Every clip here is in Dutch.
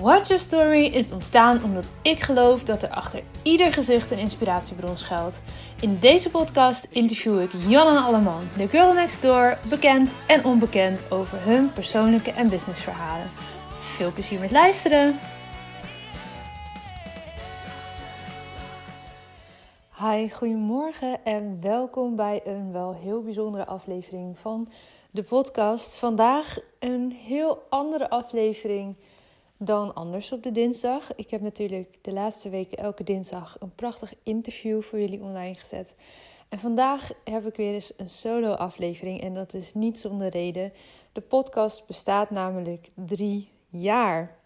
Watch Your Story is ontstaan omdat ik geloof dat er achter ieder gezicht een inspiratiebron schuilt. In deze podcast interview ik Janne Alleman, de girl next door, bekend en onbekend over hun persoonlijke en businessverhalen. Veel plezier met luisteren! Hi, goedemorgen en welkom bij een wel heel bijzondere aflevering van de podcast. Vandaag een heel andere aflevering dan anders op de dinsdag. Ik heb natuurlijk de laatste weken elke dinsdag een prachtig interview voor jullie online gezet. En vandaag heb ik weer eens een solo aflevering en dat is niet zonder reden. De podcast bestaat namelijk drie jaar.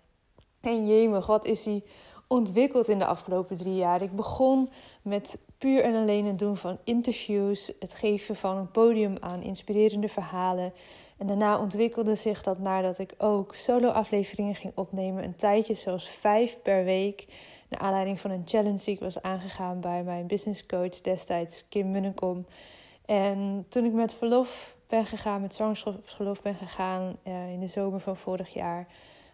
En jemig, wat is hij ontwikkeld in de afgelopen drie jaar? Ik begon met puur en alleen het doen van interviews, het geven van een podium aan inspirerende verhalen. En daarna ontwikkelde zich dat nadat ik ook solo-afleveringen ging opnemen. Een tijdje, zoals vijf per week. Naar aanleiding van een challenge die ik was aangegaan bij mijn business coach destijds, Kim Munnekom. En toen ik met verlof ben gegaan, met zwangerschapsverlof ben gegaan uh, in de zomer van vorig jaar,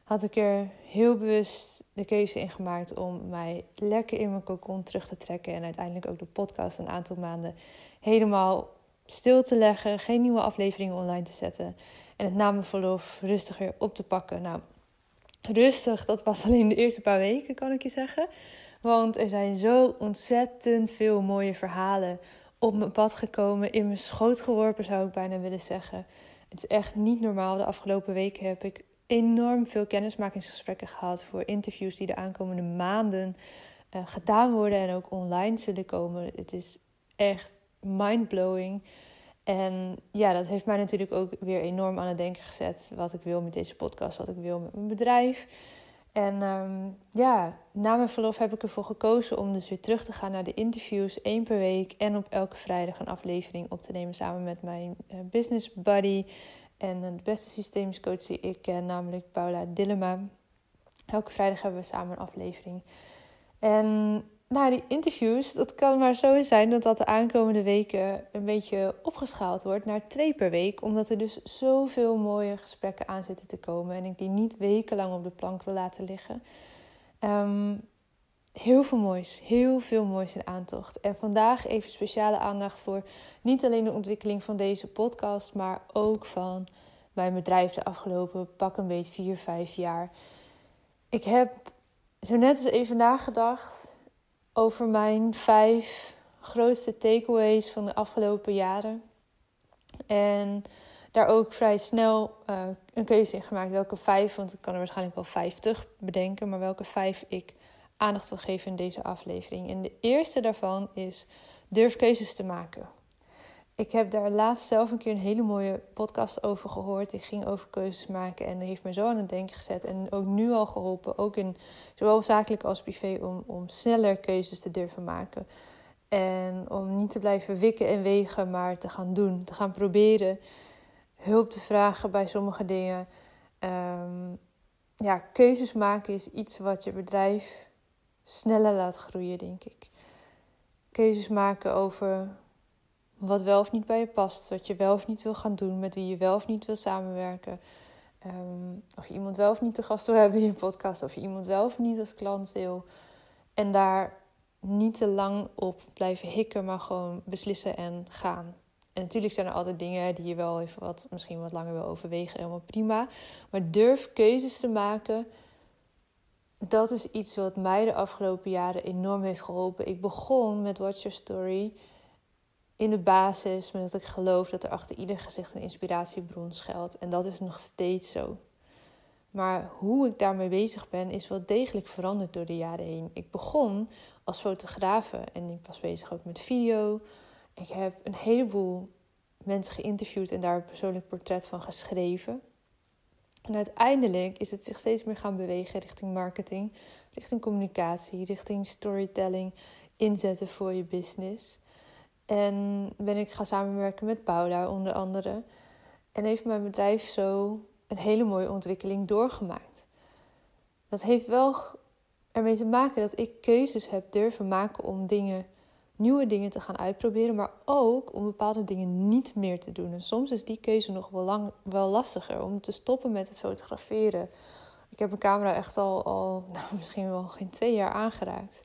had ik er heel bewust de keuze in gemaakt om mij lekker in mijn cocon terug te trekken. En uiteindelijk ook de podcast een aantal maanden helemaal stil te leggen, geen nieuwe afleveringen online te zetten en het na mijn verlof rustig weer op te pakken. Nou, rustig, dat was alleen de eerste paar weken, kan ik je zeggen. Want er zijn zo ontzettend veel mooie verhalen op mijn pad gekomen, in mijn schoot geworpen zou ik bijna willen zeggen. Het is echt niet normaal. De afgelopen weken heb ik enorm veel kennismakingsgesprekken gehad voor interviews die de aankomende maanden uh, gedaan worden en ook online zullen komen. Het is echt mindblowing. En ja, dat heeft mij natuurlijk ook weer enorm aan het denken gezet. Wat ik wil met deze podcast, wat ik wil met mijn bedrijf. En um, ja, na mijn verlof heb ik ervoor gekozen om dus weer terug te gaan naar de interviews. één per week en op elke vrijdag een aflevering op te nemen samen met mijn uh, business buddy. En de beste systeemscoach die ik ken, namelijk Paula Dillema. Elke vrijdag hebben we samen een aflevering. En nou, die interviews, dat kan maar zo zijn dat dat de aankomende weken een beetje opgeschaald wordt naar twee per week. Omdat er dus zoveel mooie gesprekken aan zitten te komen. En ik die niet wekenlang op de plank wil laten liggen. Um, heel veel moois, heel veel moois in aantocht. En vandaag even speciale aandacht voor niet alleen de ontwikkeling van deze podcast, maar ook van mijn bedrijf de afgelopen pak een beetje vier, vijf jaar. Ik heb zo net eens even nagedacht over mijn vijf grootste takeaways van de afgelopen jaren. En daar ook vrij snel uh, een keuze in gemaakt. Welke vijf, want ik kan er waarschijnlijk wel vijftig bedenken, maar welke vijf ik aandacht wil geven in deze aflevering. En de eerste daarvan is durf keuzes te maken. Ik heb daar laatst zelf een keer een hele mooie podcast over gehoord. Die ging over keuzes maken en die heeft me zo aan het denken gezet. En ook nu al geholpen, ook in zowel zakelijk als privé, om, om sneller keuzes te durven maken. En om niet te blijven wikken en wegen, maar te gaan doen, te gaan proberen. Hulp te vragen bij sommige dingen. Um, ja, keuzes maken is iets wat je bedrijf sneller laat groeien, denk ik. Keuzes maken over wat wel of niet bij je past. Wat je wel of niet wil gaan doen. Met wie je wel of niet wil samenwerken. Ehm, of je iemand wel of niet te gast wil hebben in je podcast. Of je iemand wel of niet als klant wil. En daar niet te lang op blijven hikken, maar gewoon beslissen en gaan. En natuurlijk zijn er altijd dingen die je wel even wat, misschien wat langer wil overwegen. Helemaal prima. Maar durf keuzes te maken. Dat is iets wat mij de afgelopen jaren enorm heeft geholpen. Ik begon met Watch Your Story in de basis, met dat ik geloof dat er achter ieder gezicht een inspiratiebron schuilt. En dat is nog steeds zo. Maar hoe ik daarmee bezig ben, is wel degelijk veranderd door de jaren heen. Ik begon als fotografe en ik was bezig ook met video. Ik heb een heleboel mensen geïnterviewd en daar een persoonlijk portret van geschreven. En uiteindelijk is het zich steeds meer gaan bewegen richting marketing, richting communicatie, richting storytelling, inzetten voor je business. En ben ik gaan samenwerken met Paula onder andere. En heeft mijn bedrijf zo een hele mooie ontwikkeling doorgemaakt. Dat heeft wel ermee te maken dat ik keuzes heb durven maken om dingen, nieuwe dingen te gaan uitproberen, maar ook om bepaalde dingen niet meer te doen. En soms is die keuze nog wel, lang, wel lastiger om te stoppen met het fotograferen. Ik heb mijn camera echt al, al nou, misschien wel geen twee jaar aangeraakt.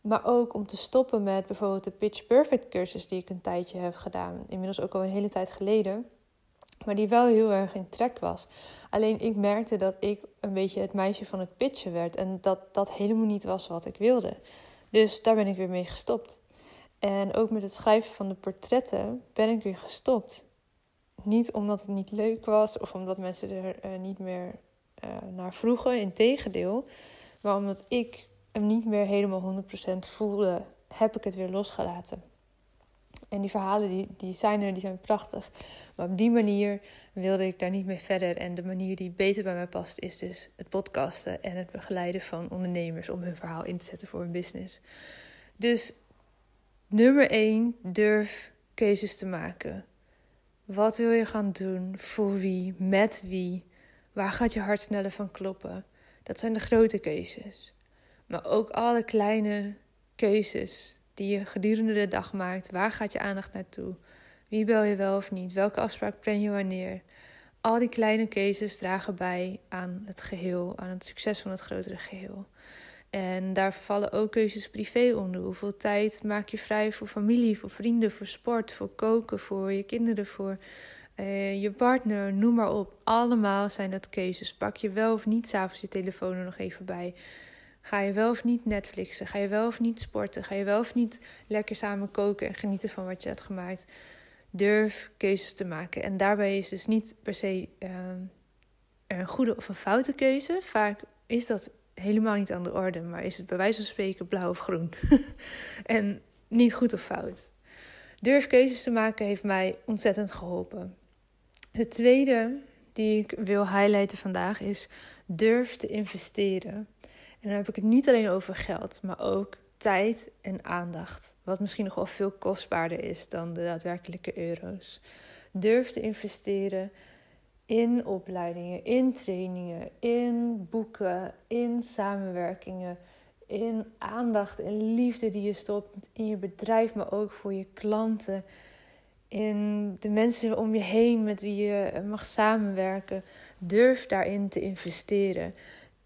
Maar ook om te stoppen met bijvoorbeeld de Pitch Perfect cursus die ik een tijdje heb gedaan. Inmiddels ook al een hele tijd geleden. Maar die wel heel erg in trek was. Alleen ik merkte dat ik een beetje het meisje van het pitchen werd. En dat dat helemaal niet was wat ik wilde. Dus daar ben ik weer mee gestopt. En ook met het schrijven van de portretten ben ik weer gestopt. Niet omdat het niet leuk was of omdat mensen er uh, niet meer uh, naar vroegen, integendeel. Maar omdat ik hem niet meer helemaal 100% voelde, heb ik het weer losgelaten. En die verhalen die, die zijn er, die zijn prachtig. Maar op die manier wilde ik daar niet mee verder. En de manier die beter bij mij past, is dus het podcasten en het begeleiden van ondernemers om hun verhaal in te zetten voor hun business. Dus nummer 1, durf keuzes te maken. Wat wil je gaan doen? Voor wie? Met wie? Waar gaat je hart sneller van kloppen? Dat zijn de grote keuzes. Maar ook alle kleine keuzes die je gedurende de dag maakt. Waar gaat je aandacht naartoe? Wie bel je wel of niet? Welke afspraak plan je wanneer? Al die kleine keuzes dragen bij aan het geheel, aan het succes van het grotere geheel. En daar vallen ook keuzes privé onder. Hoeveel tijd maak je vrij voor familie, voor vrienden, voor sport, voor koken, voor je kinderen, voor uh, je partner, noem maar op. Allemaal zijn dat keuzes. Pak je wel of niet s'avonds je telefoon er nog even bij. Ga je wel of niet Netflixen? Ga je wel of niet sporten? Ga je wel of niet lekker samen koken en genieten van wat je hebt gemaakt? Durf keuzes te maken. En daarbij is dus niet per se uh, een goede of een foute keuze. Vaak is dat helemaal niet aan de orde, maar is het bij wijze van spreken blauw of groen. en niet goed of fout. Durf keuzes te maken heeft mij ontzettend geholpen. De tweede die ik wil highlighten vandaag is durf te investeren. En dan heb ik het niet alleen over geld, maar ook tijd en aandacht. Wat misschien nog wel veel kostbaarder is dan de daadwerkelijke euro's. Durf te investeren in opleidingen, in trainingen, in boeken, in samenwerkingen, in aandacht en liefde die je stopt in je bedrijf, maar ook voor je klanten, in de mensen om je heen met wie je mag samenwerken. Durf daarin te investeren.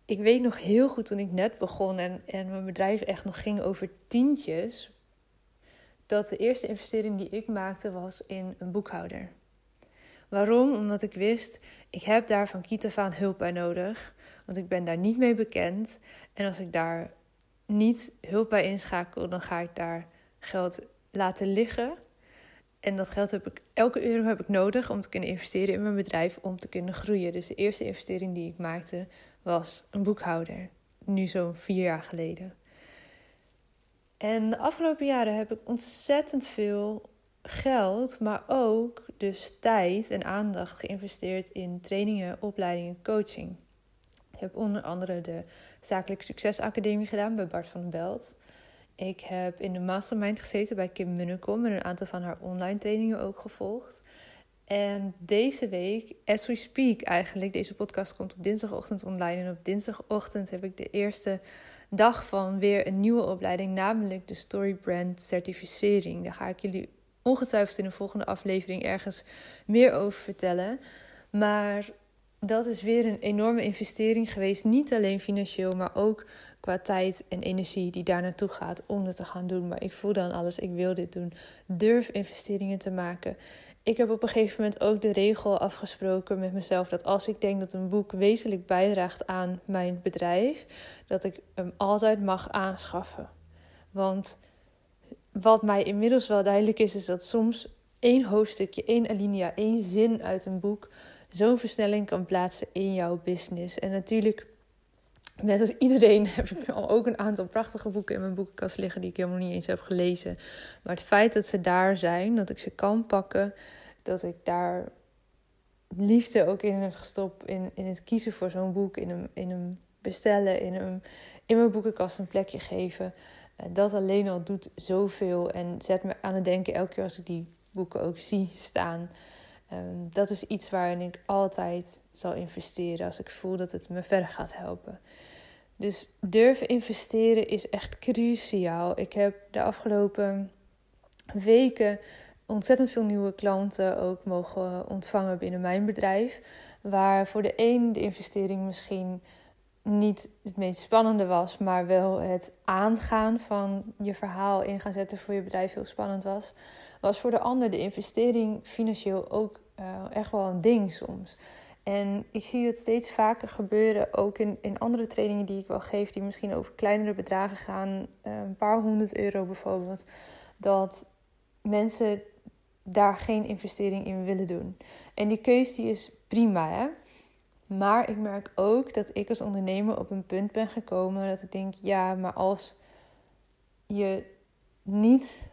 Ik weet nog heel goed toen ik net begon en, en mijn bedrijf echt nog ging over tientjes, dat de eerste investering die ik maakte was in een boekhouder. Waarom? Omdat ik wist, ik heb daar van kiet aan hulp bij nodig. Want ik ben daar niet mee bekend. En als ik daar niet hulp bij inschakel, dan ga ik daar geld laten liggen. En dat geld heb ik, elke euro heb ik nodig om te kunnen investeren in mijn bedrijf, om te kunnen groeien. Dus de eerste investering die ik maakte was een boekhouder. Nu zo'n vier jaar geleden. En de afgelopen jaren heb ik ontzettend veel geld, maar ook dus tijd en aandacht geïnvesteerd in trainingen, opleidingen, coaching. Ik heb onder andere de Zakelijk Succesacademie gedaan bij Bart van Belt. Ik heb in de mastermind gezeten bij Kim Munnekom en een aantal van haar online trainingen ook gevolgd. En deze week, as we speak eigenlijk, deze podcast komt op dinsdagochtend online. En op dinsdagochtend heb ik de eerste dag van weer een nieuwe opleiding, namelijk de Story Brand certificering. Daar ga ik jullie ongetwijfeld in de volgende aflevering ergens meer over vertellen. Maar dat is weer een enorme investering geweest. Niet alleen financieel, maar ook qua tijd en energie die daar naartoe gaat om het te gaan doen. Maar ik voel dan alles, ik wil dit doen. Durf investeringen te maken. Ik heb op een gegeven moment ook de regel afgesproken met mezelf dat als ik denk dat een boek wezenlijk bijdraagt aan mijn bedrijf, dat ik hem altijd mag aanschaffen. Want wat mij inmiddels wel duidelijk is, is dat soms één hoofdstukje, één alinea, één zin uit een boek zo'n versnelling kan plaatsen in jouw business. En natuurlijk, net als iedereen, heb ik al ook een aantal prachtige boeken in mijn boekenkast liggen die ik helemaal niet eens heb gelezen. Maar het feit dat ze daar zijn, dat ik ze kan pakken, dat ik daar liefde ook in heb gestopt, in, in het kiezen voor zo'n boek, in hem, in hem bestellen, in hem in mijn boekenkast een plekje geven. Dat alleen al doet zoveel en zet me aan het denken elke keer als ik die boeken ook zie staan. Ehm, dat is iets waarin ik altijd zal investeren als ik voel dat het me verder gaat helpen. Dus durven investeren is echt cruciaal. Ik heb de afgelopen weken ontzettend veel nieuwe klanten ook mogen ontvangen binnen mijn bedrijf. Waar voor de een de investering misschien niet het meest spannende was, maar wel het aangaan van je verhaal in gaan zetten voor je bedrijf heel spannend was, was voor de ander de investering financieel ook uh, echt wel een ding soms. En ik zie het steeds vaker gebeuren, ook in, in andere trainingen die ik wel geef, die misschien over kleinere bedragen gaan, uh, een paar honderd euro bijvoorbeeld, dat mensen daar geen investering in willen doen. En die keuze die is prima, hè? Maar ik merk ook dat ik als ondernemer op een punt ben gekomen dat ik denk: ja, maar als je niet.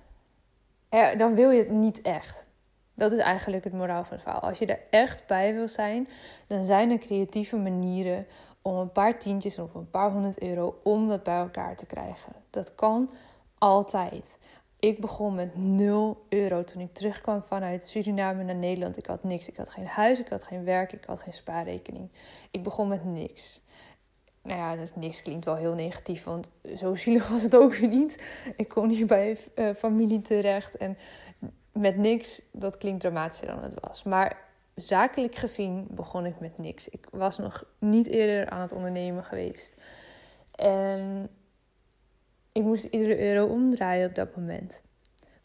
Dan wil je het niet echt. Dat is eigenlijk het moraal van het verhaal. Als je er echt bij wil zijn, dan zijn er creatieve manieren om een paar tientjes of een paar honderd euro om dat bij elkaar te krijgen. Dat kan altijd. Ik begon met 0 euro toen ik terugkwam vanuit Suriname naar Nederland. Ik had niks. Ik had geen huis, ik had geen werk, ik had geen spaarrekening. Ik begon met niks. Nou ja, dat niks klinkt wel heel negatief, want zo zielig was het ook weer niet. Ik kon niet bij uh, familie terecht en met niks, dat klinkt dramatischer dan het was. Maar zakelijk gezien begon ik met niks. Ik was nog niet eerder aan het ondernemen geweest. En ik moest iedere euro omdraaien op dat moment.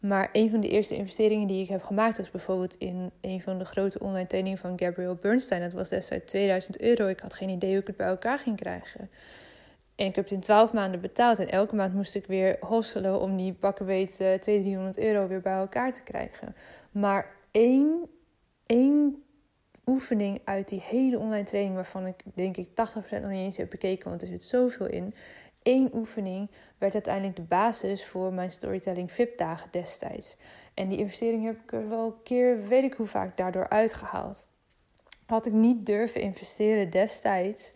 Maar een van de eerste investeringen die ik heb gemaakt was bijvoorbeeld in een van de grote online trainingen van Gabriel Bernstein. Dat was destijds 2000 euro. Ik had geen idee hoe ik het bij elkaar ging krijgen. En ik heb het in 12 maanden betaald. En elke maand moest ik weer hosselen om die pakken weet 200, 300 euro weer bij elkaar te krijgen. Maar één, één oefening uit die hele online training, waarvan ik denk ik 80% nog niet eens heb bekeken, want er zit zoveel in één oefening werd uiteindelijk de basis voor mijn storytelling VIP-dagen destijds. En die investering heb ik er wel een keer, weet ik hoe vaak, daardoor uitgehaald. Had ik niet durven investeren destijds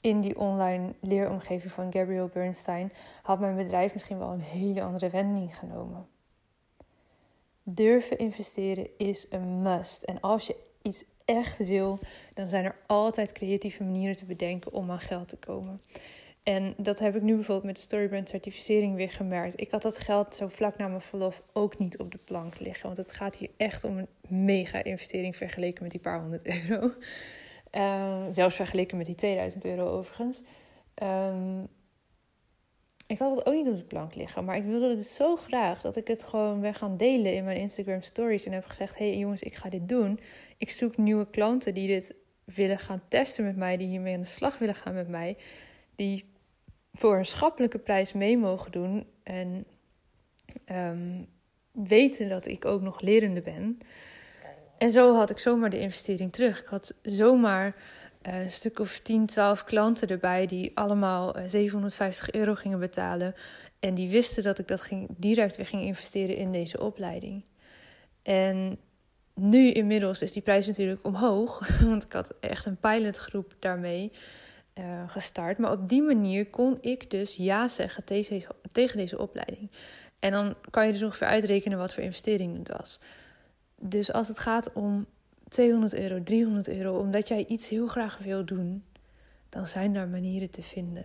in die online leeromgeving van Gabriel Bernstein, had mijn bedrijf misschien wel een hele andere wending genomen. Durven investeren is een must. En als je iets echt wil, dan zijn er altijd creatieve manieren te bedenken om aan geld te komen. En dat heb ik nu bijvoorbeeld met de Storybrand certificering weer gemerkt. Ik had dat geld zo vlak na mijn verlof ook niet op de plank liggen. Want het gaat hier echt om een mega investering vergeleken met die paar honderd euro. Ehm, zelfs vergeleken met die 2000 euro overigens. Um, ik had het ook niet op de plank liggen. Maar ik wilde het zo graag dat ik het gewoon ben gaan delen in mijn Instagram stories. En heb gezegd, hey jongens, ik ga dit doen. Ik zoek nieuwe klanten die dit willen gaan testen met mij. Die hiermee aan de slag willen gaan met mij die voor een schappelijke prijs mee mogen doen. En um, weten dat ik ook nog lerende ben. En zo had ik zomaar de investering terug. Ik had zomaar eh, een stuk of 10, 12 klanten erbij die allemaal 750 eh, euro gingen betalen. En die wisten dat ik dat ging, direct weer ging investeren in deze opleiding. En nu inmiddels is die prijs natuurlijk omhoog. Want ik had echt een pilotgroep daarmee. Eh, gestart. Maar op die manier kon ik dus ja zeggen tegen deze, opleiding. En dan kan je dus ongeveer uitrekenen wat voor investering het was. Dus als het gaat om 200 euro, 300 euro, omdat jij iets heel graag wil doen, dan zijn daar manieren te vinden.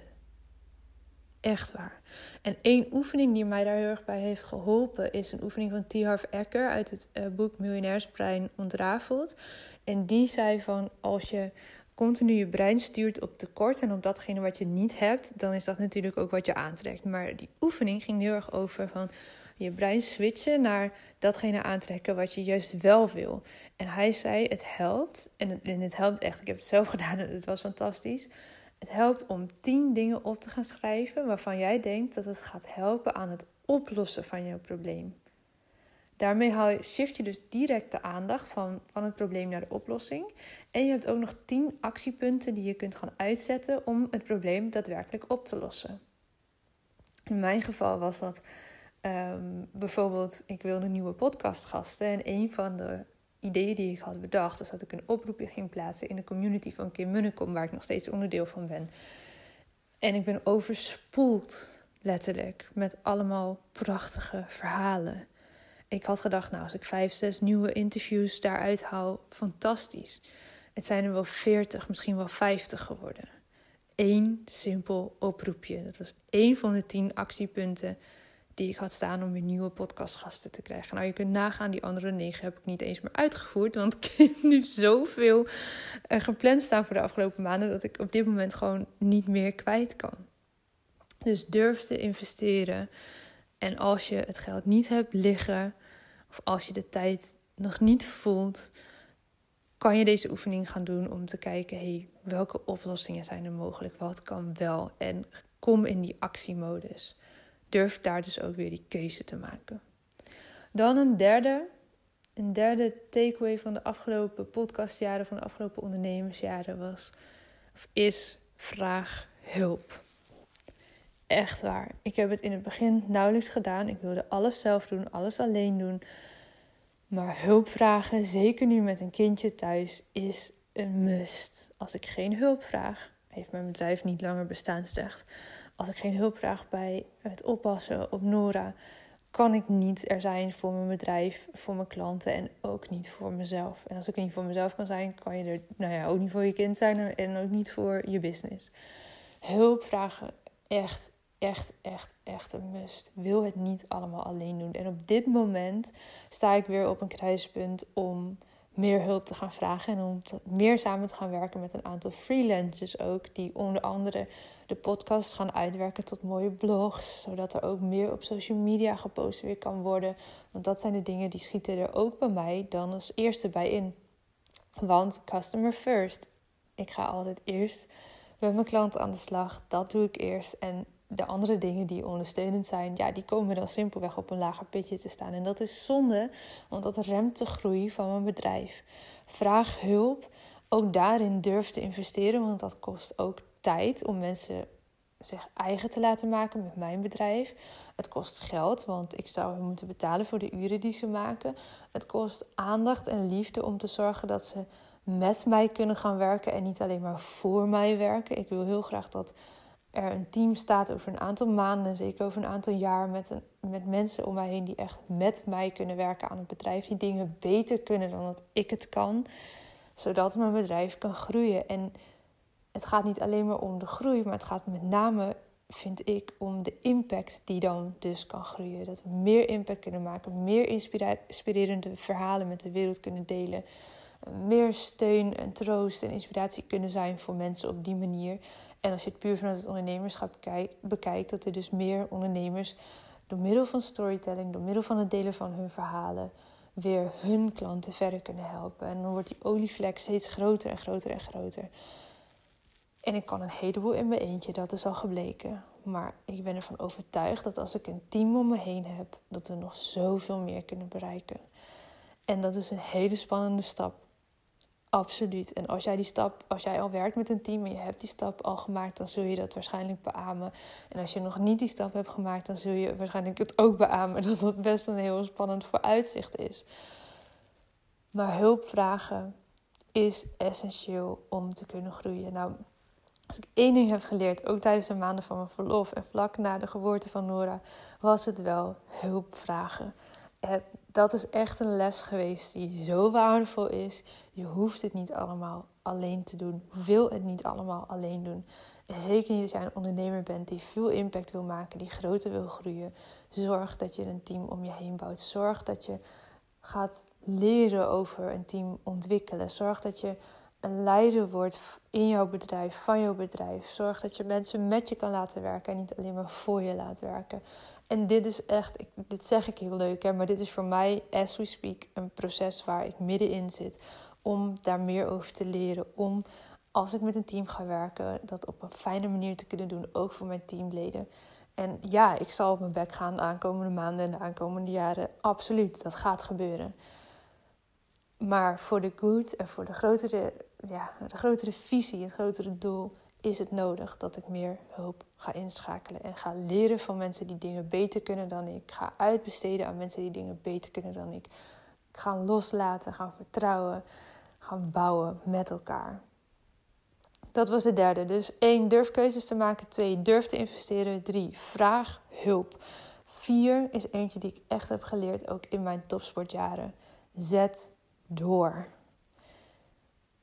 Echt waar. En één oefening die mij daar heel erg bij heeft geholpen is een oefening van T. Harv Eker uit het uh, boek Miljonairsbrein ontrafeld. En die zei van als je continu je brein stuurt op tekort en op datgene wat je niet hebt, dan is dat natuurlijk ook wat je aantrekt. Maar die oefening ging heel erg over van je brein switchen naar datgene aantrekken wat je juist wel wil. En hij zei: Het helpt, en het, helpt echt. Ik heb het zelf gedaan en het was fantastisch. Het helpt om tien dingen op te gaan schrijven waarvan jij denkt dat het gaat helpen aan het oplossen van jouw probleem. Daarmee shift je dus direct de aandacht van, van het probleem naar de oplossing. En je hebt ook nog 10 actiepunten die je kunt gaan uitzetten om het probleem daadwerkelijk op te lossen. In mijn geval was dat ehm, bijvoorbeeld, ik wilde nieuwe podcastgasten. En een van de ideeën die ik had bedacht, was dat ik een oproepje ging plaatsen in de community van Kim Munnekom, waar ik nog steeds onderdeel van ben. En ik ben overspoeld, letterlijk, met allemaal prachtige verhalen. Ik had gedacht, nou, als ik vijf, zes nieuwe interviews daaruit haal, fantastisch. Het zijn er wel veertig, misschien wel vijftig geworden. Eén simpel oproepje. Dat was één van de tien actiepunten die ik had staan om weer nieuwe podcastgasten te krijgen. Nou, je kunt nagaan, die andere negen heb ik niet eens meer uitgevoerd. Want ik heb nu zoveel uh, gepland staan voor de afgelopen maanden dat ik op dit moment gewoon niet meer kwijt kan. Dus durf te investeren. En als je het geld niet hebt liggen, of als je de tijd nog niet voelt, kan je deze oefening gaan doen om te kijken: hey, welke oplossingen zijn er mogelijk? Wat kan wel? En kom in die actiemodus. Durf daar dus ook weer die keuze te maken. Dan een derde. Een derde takeaway van de afgelopen podcastjaren, van de afgelopen ondernemersjaren was of is vraag hulp. Echt waar. Ik heb het in het begin nauwelijks gedaan. Ik wilde alles zelf doen, alles alleen doen. Maar hulp vragen, zeker nu met een kindje thuis, is een must. Als ik geen hulp vraag, heeft mijn bedrijf niet langer bestaansrecht. Als ik geen hulp vraag bij het oppassen op Nora, kan ik niet er zijn voor mijn bedrijf, voor mijn klanten en ook niet voor mezelf. En als ik niet voor mezelf kan zijn, kan je er nou ja, ook niet voor je kind zijn en ook niet voor je business. Hulp vragen echt echt, echt, echt een must. Wil het niet allemaal alleen doen. En op dit moment sta ik weer op een kruispunt om meer hulp te gaan vragen en om meer samen te gaan werken met een aantal freelancers ook, die onder andere de podcast gaan uitwerken tot mooie blogs, zodat er ook meer op social media gepost weer kan worden. Want dat zijn de dingen die schieten er ook bij mij dan als eerste bij in. Want customer first. Ik ga altijd eerst met mijn klant aan de slag. Dat doe ik eerst. En de andere dingen die ondersteunend zijn, ja, die komen dan simpelweg op een lager pitje te staan. En dat is zonde, want dat remt de groei van mijn bedrijf. Vraag hulp. Ook daarin durf te investeren, want dat kost ook tijd om mensen zich eigen te laten maken met mijn bedrijf. Het kost geld, want ik zou moeten betalen voor de uren die ze maken. Het kost aandacht en liefde om te zorgen dat ze met mij kunnen gaan werken en niet alleen maar voor mij werken. Ik wil heel graag dat er een team staat over een aantal maanden, zeker over een aantal jaar, met, een, met mensen om mij heen die echt met mij kunnen werken aan het bedrijf, die dingen beter kunnen dan dat ik het kan, zodat mijn bedrijf kan groeien. En het gaat niet alleen maar om de groei, maar het gaat met name, vind ik, om de impact die dan dus kan groeien. Dat we meer impact kunnen maken, meer inspirerende verhalen met de wereld kunnen delen. Meer steun en troost en inspiratie kunnen zijn voor mensen op die manier. En als je het puur vanuit het ondernemerschap bekijkt, dat er dus meer ondernemers door middel van storytelling, door middel van het delen van hun verhalen, weer hun klanten verder kunnen helpen. En dan wordt die olievlek steeds groter en groter en groter. En ik kan een heleboel in mijn eentje, dat is al gebleken. Maar ik ben ervan overtuigd dat als ik een team om me heen heb, dat we nog zoveel meer kunnen bereiken. En dat is een hele spannende stap. Absoluut. En als jij die stap, als jij al werkt met een team en je hebt die stap al gemaakt, dan zul je dat waarschijnlijk beamen. En als je nog niet die stap hebt gemaakt, dan zul je waarschijnlijk het ook beamen dat dat best een heel spannend vooruitzicht is. Maar hulp vragen is essentieel om te kunnen groeien. Nou, als ik één ding heb geleerd, ook tijdens de maanden van mijn verlof en vlak na de geboorte van Nora, was het wel hulp vragen dat is echt een les geweest die zo waardevol is. Je hoeft het niet allemaal alleen te doen. Wil het niet allemaal alleen doen. En zeker niet als jij een ondernemer bent die veel impact wil maken, die groter wil groeien. Zorg dat je een team om je heen bouwt. Zorg dat je gaat leren over een team ontwikkelen. Zorg dat je een leider wordt in jouw bedrijf, van jouw bedrijf. Zorg dat je mensen met je kan laten werken en niet alleen maar voor je laat werken. En dit is echt, ik, dit zeg ik heel leuk, hè, maar dit is voor mij, as we speak, een proces waar ik middenin zit. Om daar meer over te leren. Om als ik met een team ga werken, dat op een fijne manier te kunnen doen, ook voor mijn teamleden. En ja, ik zal op mijn bek gaan de aankomende maanden en de aankomende jaren. Absoluut, dat gaat gebeuren. Maar voor de good en voor de grotere, ja, de grotere visie, het grotere doel, is het nodig dat ik meer hulp ga inschakelen en ga leren van mensen die dingen beter kunnen dan ik. Ga uitbesteden aan mensen die dingen beter kunnen dan ik. Ga loslaten, gaan vertrouwen, gaan bouwen met elkaar. Dat was de derde. Dus één, durf keuzes te maken. Twee, durf te investeren. Drie, vraag hulp. Vier is eentje die ik echt heb geleerd, ook in mijn topsportjaren. Zet door.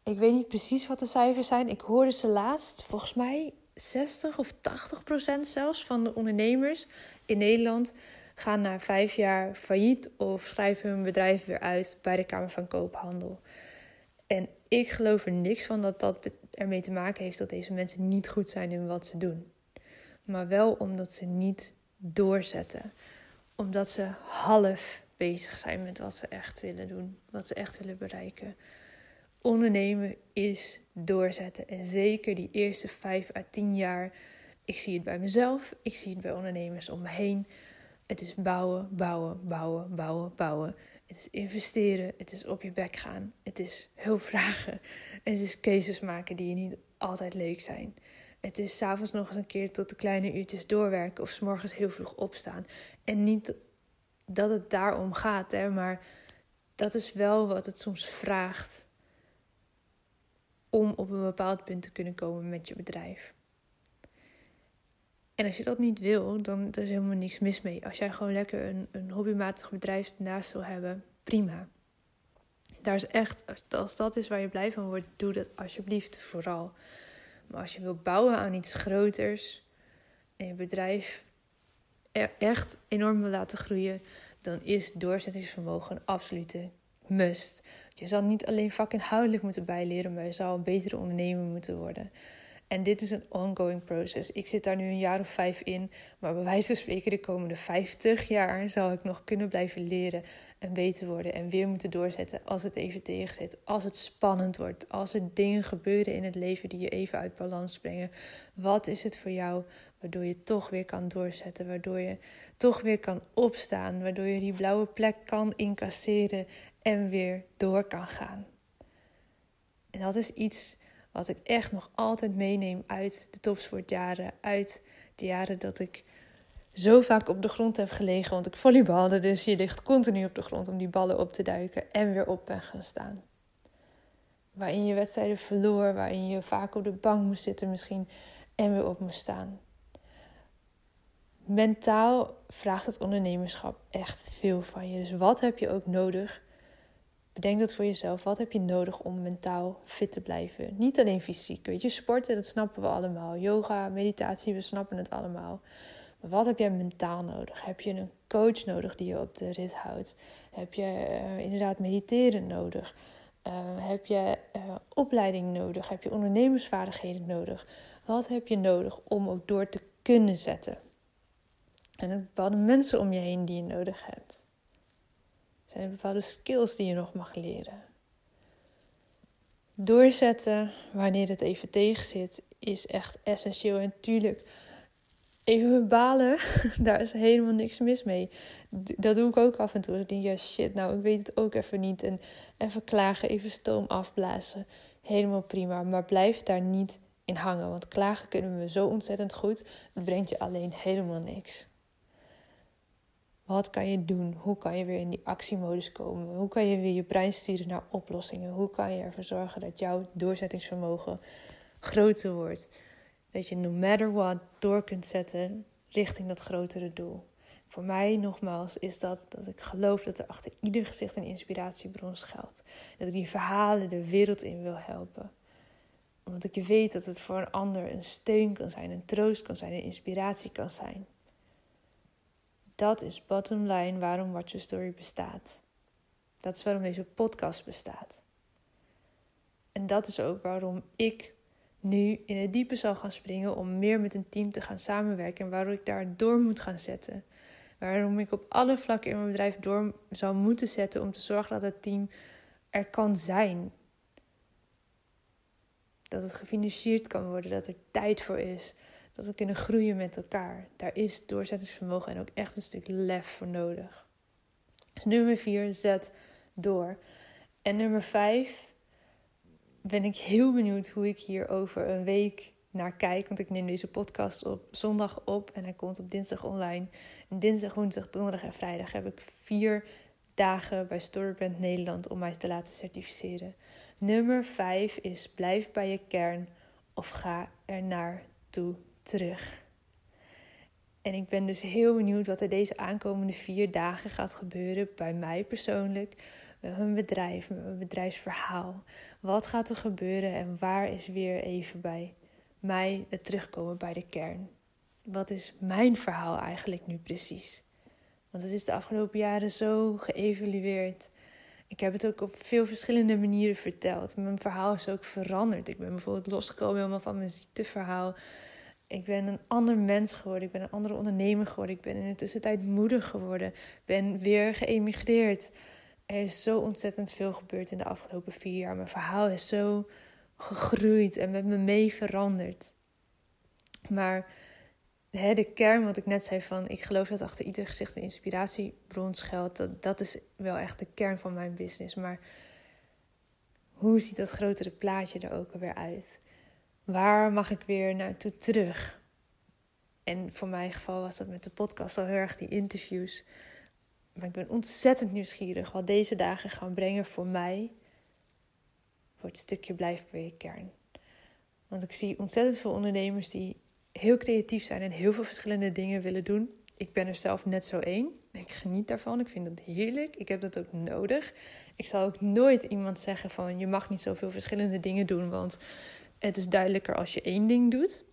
Ik weet niet precies wat de cijfers zijn. Ik hoorde ze laatst, volgens mij 60 of 80 procent zelfs van de ondernemers in Nederland gaan na vijf jaar failliet of schrijven hun bedrijf weer uit bij de Kamer van Koophandel. En ik geloof er niks van dat dat ermee te maken heeft dat deze mensen niet goed zijn in wat ze doen. Maar wel omdat ze niet doorzetten. Omdat ze half bezig zijn met wat ze echt willen doen, wat ze echt willen bereiken. Ondernemen is doorzetten. En zeker die eerste vijf à tien jaar. Ik zie het bij mezelf, ik zie het bij ondernemers om me heen. Het is bouwen, bouwen, bouwen, bouwen, bouwen. Het is investeren, het is op je bek gaan, het is hulp vragen. Het is keuzes maken die je niet altijd leuk zijn. Het is s'avonds nog eens een keer tot de kleine uurtjes doorwerken of s morgens heel vroeg opstaan. En niet dat het daarom gaat, hè, maar dat is wel wat het soms vraagt om op een bepaald punt te kunnen komen met je bedrijf. En als je dat niet wil, dan is er helemaal niks mis mee. Als jij gewoon lekker een, een hobbymatig bedrijf naast wil hebben, prima. Daar is echt, als dat is waar je blij van wordt, doe dat alsjeblieft vooral. Maar als je wil bouwen aan iets groters en je bedrijf echt enorm wil laten groeien, dan is doorzettingsvermogen een absolute must. Je zal niet alleen vakinhoudelijk moeten bijleren, maar je zal een betere ondernemer moeten worden. En dit is een ongoing process. Ik zit daar nu een jaar of vijf in, maar bij wijze van spreken de komende 50 jaar zal ik nog kunnen blijven leren en beter worden en weer moeten doorzetten als het even tegenzit, als het spannend wordt, als er dingen gebeuren in het leven die je even uit balans brengen. Wat is het voor jou waardoor je toch weer kan doorzetten, waardoor je toch weer kan opstaan, waardoor je die blauwe plek kan incasseren en weer door kan gaan. En dat is iets wat ik echt nog altijd meeneem uit de topsportjaren, uit de jaren dat ik zo vaak op de grond heb gelegen, want ik volleybalde, dus je ligt continu op de grond om die ballen op te duiken en weer op ben gaan staan. Waarin je wedstrijden verloor, waarin je vaak op de bank moest zitten misschien en weer op moest staan. Mentaal vraagt het ondernemerschap echt veel van je. Dus wat heb je ook nodig? Bedenk dat voor jezelf. Wat heb je nodig om mentaal fit te blijven? Niet alleen fysiek. Weet je, sporten, dat snappen we allemaal. Yoga, meditatie, we snappen het allemaal. Maar wat heb jij mentaal nodig? Heb je een coach nodig die je op de rit houdt? Heb je uh, inderdaad mediteren nodig? Uh, heb je uh, opleiding nodig? Heb je ondernemersvaardigheden nodig? Wat heb je nodig om ook door te kunnen zetten? En bepaalde mensen om je heen die je nodig hebt. Zijn bepaalde skills die je nog mag leren? Doorzetten wanneer het even tegen zit is echt essentieel. En tuurlijk, even balen, daar is helemaal niks mis mee. Dat doe ik ook af en toe. Ik denk, ja shit, nou ik weet het ook even niet. En even klagen, even stoom afblazen. Helemaal prima. Maar blijf daar niet in hangen. Want klagen kunnen we zo ontzettend goed. Het brengt je alleen helemaal niks. Wat kan je doen? Hoe kan je weer in die actiemodus komen? Hoe kan je weer je brein sturen naar oplossingen? Hoe kan je ervoor zorgen dat jouw doorzettingsvermogen groter wordt? Dat je no matter what door kunt zetten richting dat grotere doel. Voor mij nogmaals is dat dat ik geloof dat er achter ieder gezicht een inspiratiebron schuilt. Dat ik die verhalen de wereld in wil helpen. Omdat ik weet dat het voor een ander een steun kan zijn, een troost kan zijn, een inspiratie kan zijn. Dat is bottom line waarom Watch Your Story bestaat. Dat is waarom deze podcast bestaat. En dat is ook waarom ik nu in het diepe zal gaan springen om meer met een team te gaan samenwerken en waarom ik daar door moet gaan zetten. Waarom ik op alle vlakken in mijn bedrijf door zal moeten zetten om te zorgen dat het team er kan zijn. Dat het gefinancierd kan worden, dat er tijd voor is, dat we kunnen groeien met elkaar. Daar is doorzettingsvermogen en ook echt een stuk lef voor nodig. Dus nummer 4, zet door. En nummer 5 ben ik heel benieuwd hoe ik hier over een week naar kijk. Want ik neem deze podcast op zondag op en hij komt op dinsdag online. En dinsdag, woensdag, donderdag en vrijdag heb ik vier dagen bij Storybrand Nederland om mij te laten certificeren. Nummer 5 is blijf bij je kern of ga er naartoe terug. En ik ben dus heel benieuwd wat er deze aankomende vier dagen gaat gebeuren bij mij persoonlijk, met mijn bedrijf, met mijn bedrijfsverhaal. Wat gaat er gebeuren en waar is weer even bij mij het terugkomen bij de kern? Wat is mijn verhaal eigenlijk nu precies? Want het is de afgelopen jaren zo geëvalueerd. Ik heb het ook op veel verschillende manieren verteld. Mijn verhaal is ook veranderd. Ik ben bijvoorbeeld losgekomen helemaal van mijn ziekteverhaal. Ik ben een ander mens geworden. Ik ben een andere ondernemer geworden. Ik ben in de tussentijd moeder geworden. Ik ben weer geëmigreerd. Er is zo ontzettend veel gebeurd in de afgelopen vier jaar. Mijn verhaal is zo gegroeid en met me mee veranderd. Maar hè, de kern, wat ik net zei van, ik geloof dat achter ieder gezicht een inspiratiebron schuilt. Dat, dat is wel echt de kern van mijn business. Maar hoe ziet dat grotere plaatje er ook alweer uit? Waar mag ik weer naartoe terug? En voor mijn geval was dat met de podcast al heel erg die interviews. Maar ik ben ontzettend nieuwsgierig wat deze dagen gaan brengen voor mij. Voor het stukje blijf bij je kern. Want ik zie ontzettend veel ondernemers die heel creatief zijn en heel veel verschillende dingen willen doen. Ik ben er zelf net zo één. Ik geniet daarvan. Ik vind dat heerlijk. Ik heb dat ook nodig. Ik zal ook nooit iemand zeggen van je mag niet zoveel verschillende dingen doen, want het is duidelijker als je één ding doet.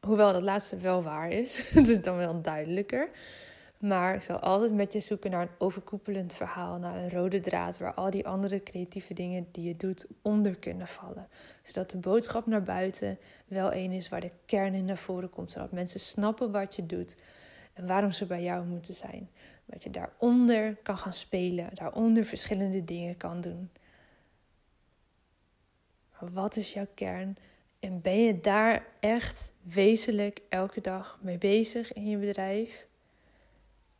Hoewel dat laatste wel waar is. het is dan wel duidelijker. Maar ik zal altijd met je zoeken naar een overkoepelend verhaal, naar een rode draad waar al die andere creatieve dingen die je doet onder kunnen vallen. Zodat de boodschap naar buiten wel één is waar de kern in naar voren komt, zodat mensen snappen wat je doet en waarom ze bij jou moeten zijn. Dat je daaronder kan gaan spelen, daaronder verschillende dingen kan doen. Wat is jouw kern? En ben je daar echt wezenlijk elke dag mee bezig in je bedrijf?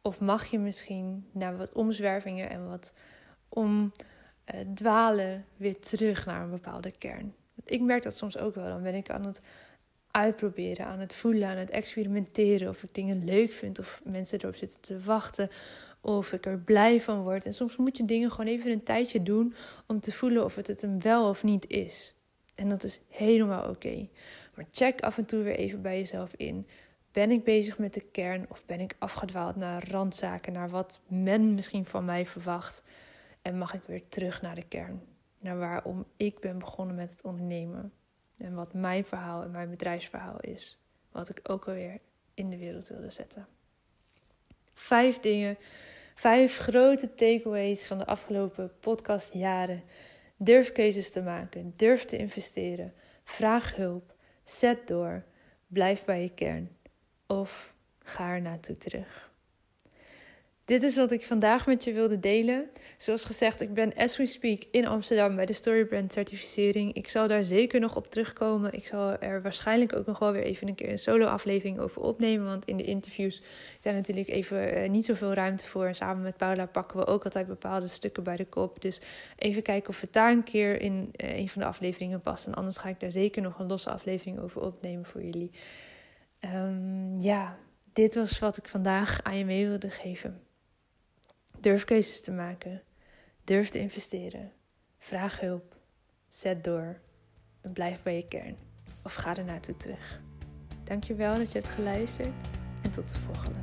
Of mag je misschien na wat omzwervingen en wat omdwalen uh, weer terug naar een bepaalde kern? Ik merk dat soms ook wel. Dan ben ik aan het uitproberen, aan het voelen, aan het experimenteren. Of ik dingen leuk vind, of mensen erop zitten te wachten. Of ik er blij van word. En soms moet je dingen gewoon even een tijdje doen om te voelen of het het hem wel of niet is. En dat is helemaal oké. Maar check af en toe weer even bij jezelf in. Ben ik bezig met de kern of ben ik afgedwaald naar randzaken, naar wat men misschien van mij verwacht? En mag ik weer terug naar de kern, naar waarom ik ben begonnen met het ondernemen en wat mijn verhaal en mijn bedrijfsverhaal is, wat ik ook alweer in de wereld wilde zetten. Vijf dingen, vijf grote takeaways van de afgelopen podcastjaren. Durf keuzes te maken, durf te investeren, vraag hulp, zet door, blijf bij je kern of ga er naartoe terug. Dit is wat ik vandaag met je wilde delen. Zoals gezegd, ik ben as we speak in Amsterdam bij de Storybrand certificering. Ik zal daar zeker nog op terugkomen. Ik zal er waarschijnlijk ook nog wel weer even een keer een solo aflevering over opnemen. Want in de interviews zijn natuurlijk even uh, niet zoveel ruimte voor. En samen met Paula pakken we ook altijd bepaalde stukken bij de kop. Dus even kijken of het daar een keer in uh, een van de afleveringen past. En anders ga ik daar zeker nog een losse aflevering over opnemen voor jullie. Um, ja, dit was wat ik vandaag aan je mee wilde geven. Durf keuzes te maken. Durf te investeren. Vraag hulp. Zet door. En blijf bij je kern. Of ga er naartoe terug. Dankjewel dat je hebt geluisterd. En tot de volgende.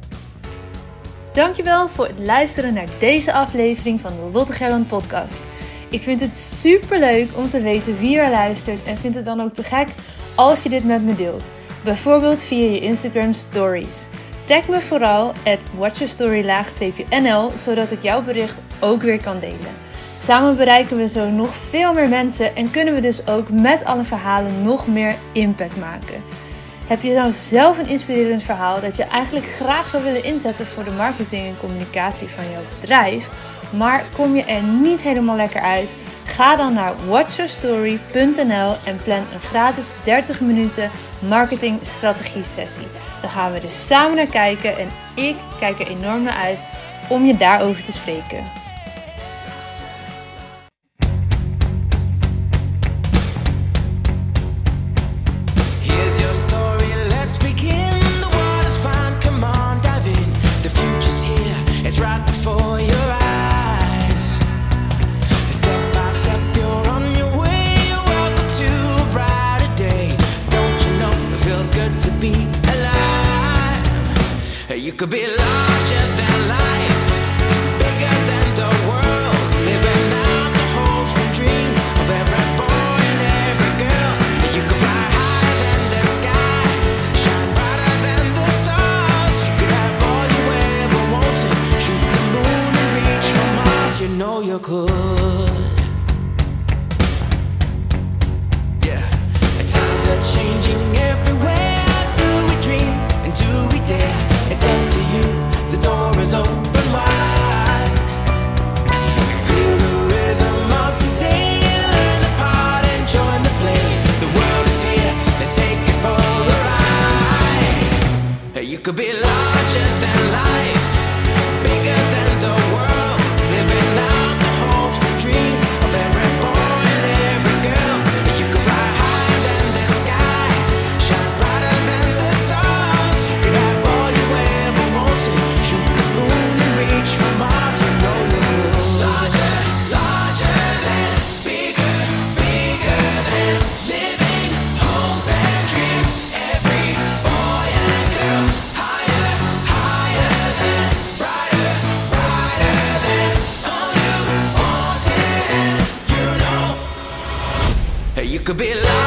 Dankjewel voor het luisteren naar deze aflevering van de Lotte Gerland podcast. Ik vind het super leuk om te weten wie er luistert. En vind het dan ook te gek als je dit met me deelt. Bijvoorbeeld via je Instagram stories. Tag me vooral at watchyourstory-nl, zodat ik jouw bericht ook weer kan delen. Samen bereiken we zo nog veel meer mensen en kunnen we dus ook met alle verhalen nog meer impact maken. Heb je nou zelf een inspirerend verhaal dat je eigenlijk graag zou willen inzetten voor de marketing en communicatie van jouw bedrijf, maar kom je er niet helemaal lekker uit? Ga dan naar watchyourstory.nl en plan een gratis 30 minuten marketing strategie sessie. Dan gaan we dus samen naar kijken en ik kijk er enorm naar uit om je daarover te spreken. could be lying.